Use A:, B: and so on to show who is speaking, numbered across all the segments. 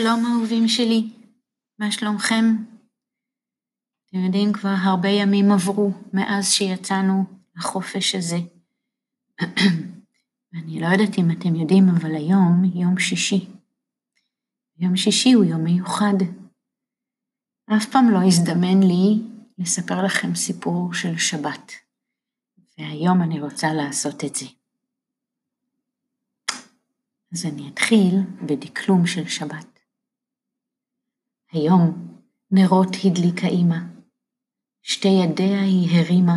A: שלום אהובים שלי, מה שלומכם? אתם יודעים, כבר הרבה ימים עברו מאז שיצאנו לחופש הזה. אני לא יודעת אם אתם יודעים, אבל היום יום שישי. יום שישי הוא יום מיוחד. אף פעם לא הזדמן לי לספר לכם סיפור של שבת, והיום אני רוצה לעשות את זה. אז אני אתחיל בדקלום של שבת. היום נרות הדליקה אמא, שתי ידיה היא הרימה,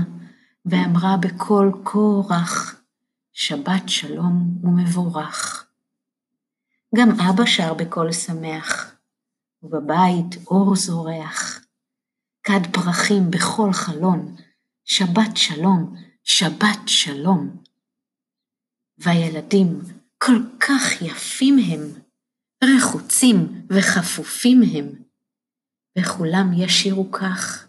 A: ואמרה בקול כה רך, שבת שלום ומבורך. גם אבא שר בקול שמח, ובבית אור זורח. כד פרחים בכל חלון, שבת שלום, שבת שלום. והילדים כל כך יפים הם, רחוצים וחפופים הם, וכולם ישירו כך,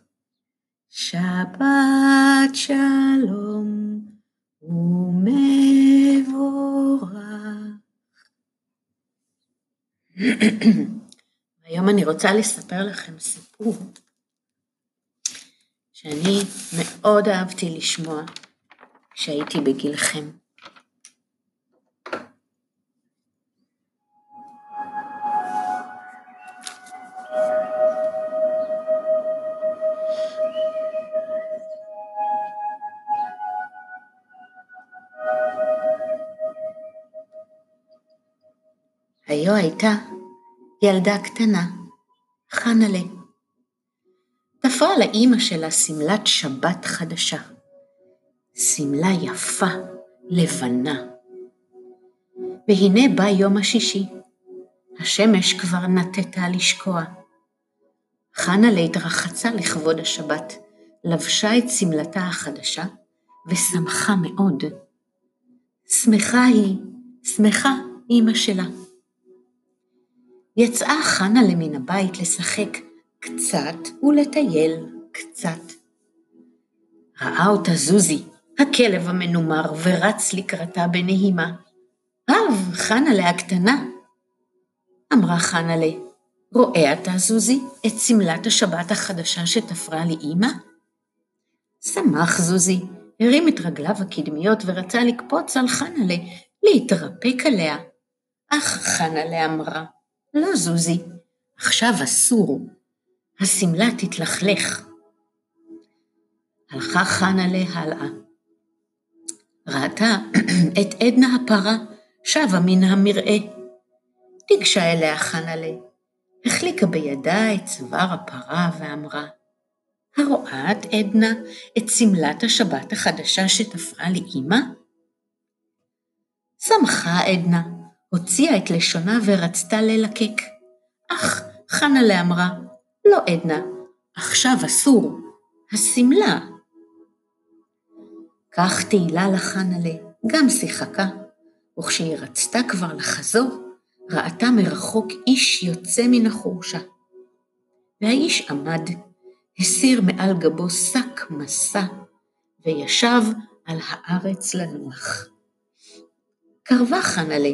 A: שבת שלום ומבורך. היום אני רוצה לספר לכם סיפור שאני מאוד אהבתי לשמוע כשהייתי בגילכם. היו הייתה ילדה קטנה, חנלה. תפרה לאימא שלה שמלת שבת חדשה. שמלה יפה, לבנה. והנה בא יום השישי. השמש כבר נטתה לשקוע. חנלה התרחצה לכבוד השבת, לבשה את שמלתה החדשה, ושמחה מאוד. שמחה היא, שמחה אימא שלה. יצאה חנה למן הבית לשחק קצת ולטייל קצת. ראה אותה זוזי, הכלב המנומר, ורץ לקראתה בנהימה. אב, חנלה הקטנה. אמרה חנלה, רואה אתה, זוזי, את שמלת השבת החדשה שתפרה לי אמא? שמח זוזי, הרים את רגליו הקדמיות ורצה לקפוץ על חנלה, להתרפק עליה. אך חנלה אמרה, לא, זוזי, עכשיו אסור. השמלה תתלכלך. הלכה חנה להלאה. ראתה את עדנה הפרה שבה מן המרעה. תיגשה אליה חנלה, החליקה בידה את צוואר הפרה ואמרה, הרואה את עדנה את שמלת השבת החדשה שתפרה לי אמא? שמחה עדנה, הוציאה את לשונה ורצתה ללקק. אך חנלה אמרה, לא עדנה, עכשיו אסור, השמלה. כך תהילה לחנלה, גם שיחקה, וכשהיא רצתה כבר לחזור, ראתה מרחוק איש יוצא מן החורשה. והאיש עמד, הסיר מעל גבו שק מסע, וישב על הארץ לנוח. קרבה חנלה,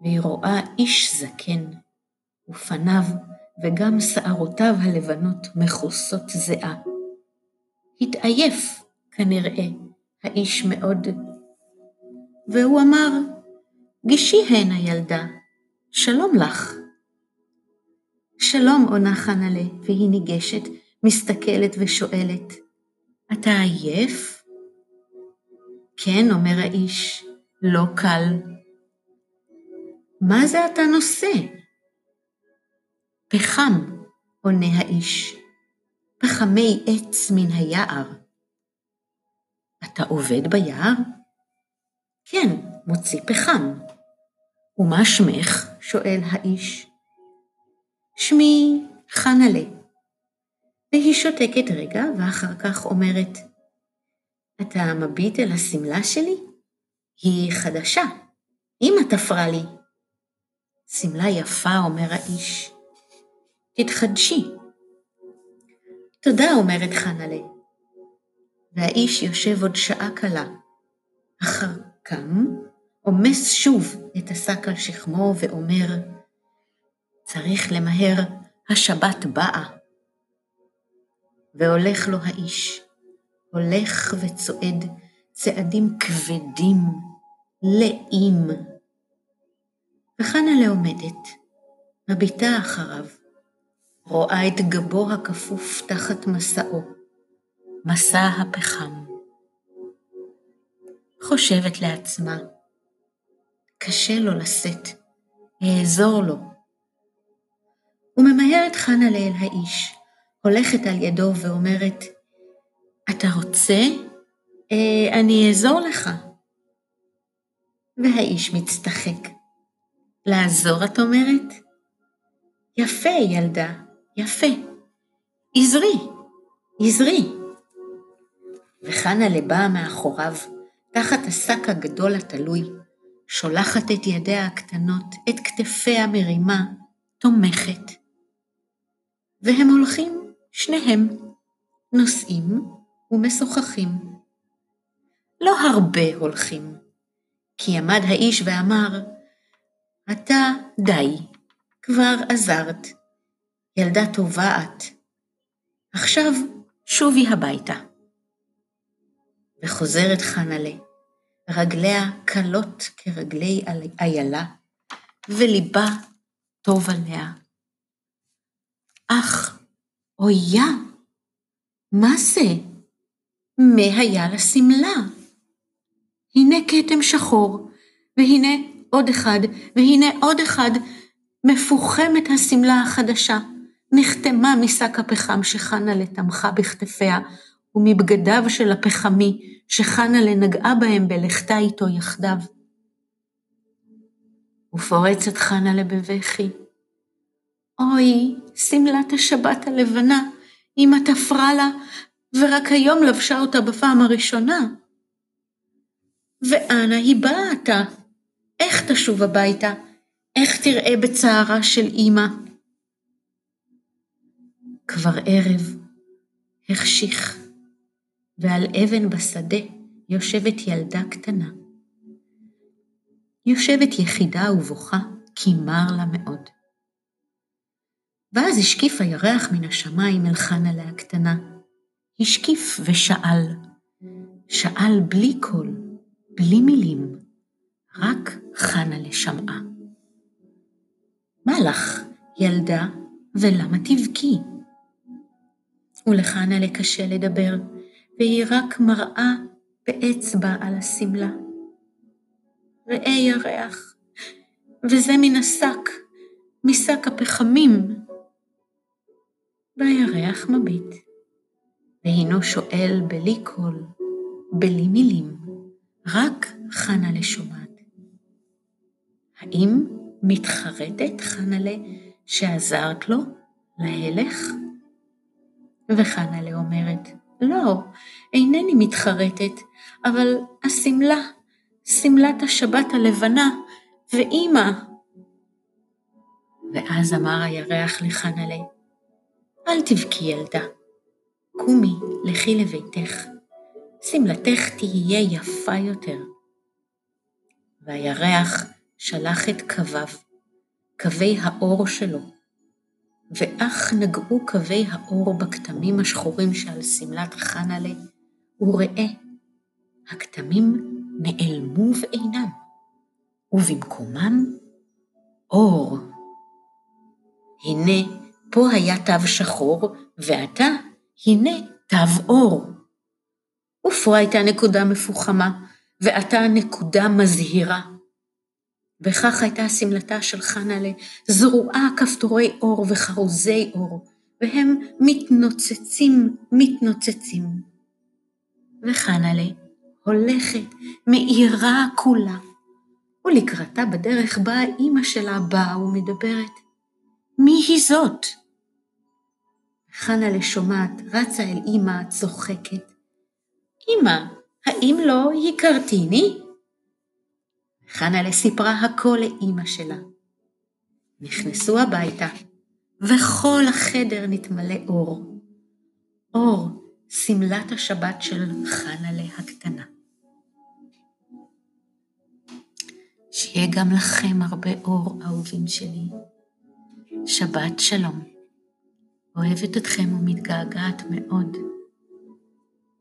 A: והיא רואה איש זקן, ופניו וגם שערותיו הלבנות מכוסות זיעה. התעייף, כנראה, האיש מאוד. והוא אמר, גישי הנה ילדה, שלום לך. שלום, עונה חנלה, והיא ניגשת, מסתכלת ושואלת, אתה עייף? כן, אומר האיש, לא קל. מה זה אתה נושא? פחם, עונה האיש, פחמי עץ מן היער. אתה עובד ביער? כן, מוציא פחם. ומה שמך? שואל האיש. שמי חנלה. והיא שותקת רגע, ואחר כך אומרת, אתה מביט אל השמלה שלי? היא חדשה. אמא תפרה לי. שמלה יפה, אומר האיש. תתחדשי. תודה, אומרת חנלה. והאיש יושב עוד שעה קלה. אחר קם, עומס שוב את השק על שכמו ואומר, צריך למהר, השבת באה. והולך לו האיש, הולך וצועד צעדים כבדים, לאים. וחנה לעומדת, מביטה אחריו, רואה את גבו הכפוף תחת מסעו, מסע הפחם. חושבת לעצמה, קשה לו לשאת, אעזור לו. וממהרת חנה לאל האיש, הולכת על ידו ואומרת, אתה רוצה? אה, אני אעזור לך. והאיש מצטחק. לעזור, את אומרת? יפה, ילדה, יפה. עזרי, עזרי. וחנה לבאה מאחוריו, תחת השק הגדול התלוי, שולחת את ידיה הקטנות, את כתפיה מרימה, תומכת. והם הולכים, שניהם, נוסעים ומשוחחים. לא הרבה הולכים, כי עמד האיש ואמר, אתה די, כבר עזרת, ילדה טובה את. עכשיו שובי הביתה. וחוזרת חנלה, רגליה קלות כרגלי איילה, וליבה טוב עליה. אך, אויה, מה זה? מה היה לשמלה? הנה כתם שחור, והנה עוד אחד, והנה עוד אחד, מפוחמת השמלה החדשה, נחתמה משק הפחם שחנה לתמכה בכתפיה, ומבגדיו של הפחמי שחנה לנגעה בהם בלכתה איתו יחדיו. ופורצת חנה לבבכי. אוי, שמלת השבת הלבנה, אמא תפרה לה, ורק היום לבשה אותה בפעם הראשונה. ואנה היא באה עתה? איך תשוב הביתה? איך תראה בצערה של אמא? כבר ערב, החשיך, ועל אבן בשדה יושבת ילדה קטנה. יושבת יחידה ובוכה, כי מר לה מאוד. ואז השקיף הירח מן השמיים אל חנה לה הקטנה. השקיף ושאל, שאל בלי קול, בלי מילים, רק חנה לשמעה. מה לך, ילדה, ולמה תבכי? ולחנה לקשה לדבר, והיא רק מראה באצבע על השמלה. ראה ירח, וזה מן השק, משק הפחמים. והירח מביט, והינו שואל בלי קול, בלי מילים, רק חנה לשומעת. האם מתחרטת חנלה שעזרת לו להלך? וחנלה אומרת, לא, אינני מתחרטת, אבל השמלה, שמלת השבת הלבנה, ואימא. ואז אמר הירח לחנלה, אל תבכי ילדה, קומי, לכי לביתך, שמלתך תהיה יפה יותר. והירח שלח את קוויו, קווי האור שלו, ואך נגעו קווי האור בכתמים השחורים שעל שמלת חנלה, וראה, הכתמים נעלמו ואינם, ובמקומם אור. הנה, פה היה תו שחור, ועתה, הנה תו אור. ופה הייתה נקודה מפוחמה, ועתה נקודה מזהירה. וכך הייתה שמלתה של חנה'לה זרועה כפתורי אור וחרוזי אור, והם מתנוצצים, מתנוצצים. וחנה'לה הולכת, מאירה כולה, ולקראתה בדרך באה אימא שלה באה ומדברת, מי היא זאת? חנה'לה שומעת, רצה אל אימא, צוחקת. אמא, האם לא הכרתיני? חנה'לה סיפרה הכל לאימא שלה. נכנסו הביתה, וכל החדר נתמלא אור. אור, שמלת השבת של חנה'לה הקטנה. שיהיה גם לכם הרבה אור, אהובים שלי. שבת שלום. אוהבת אתכם ומתגעגעת מאוד.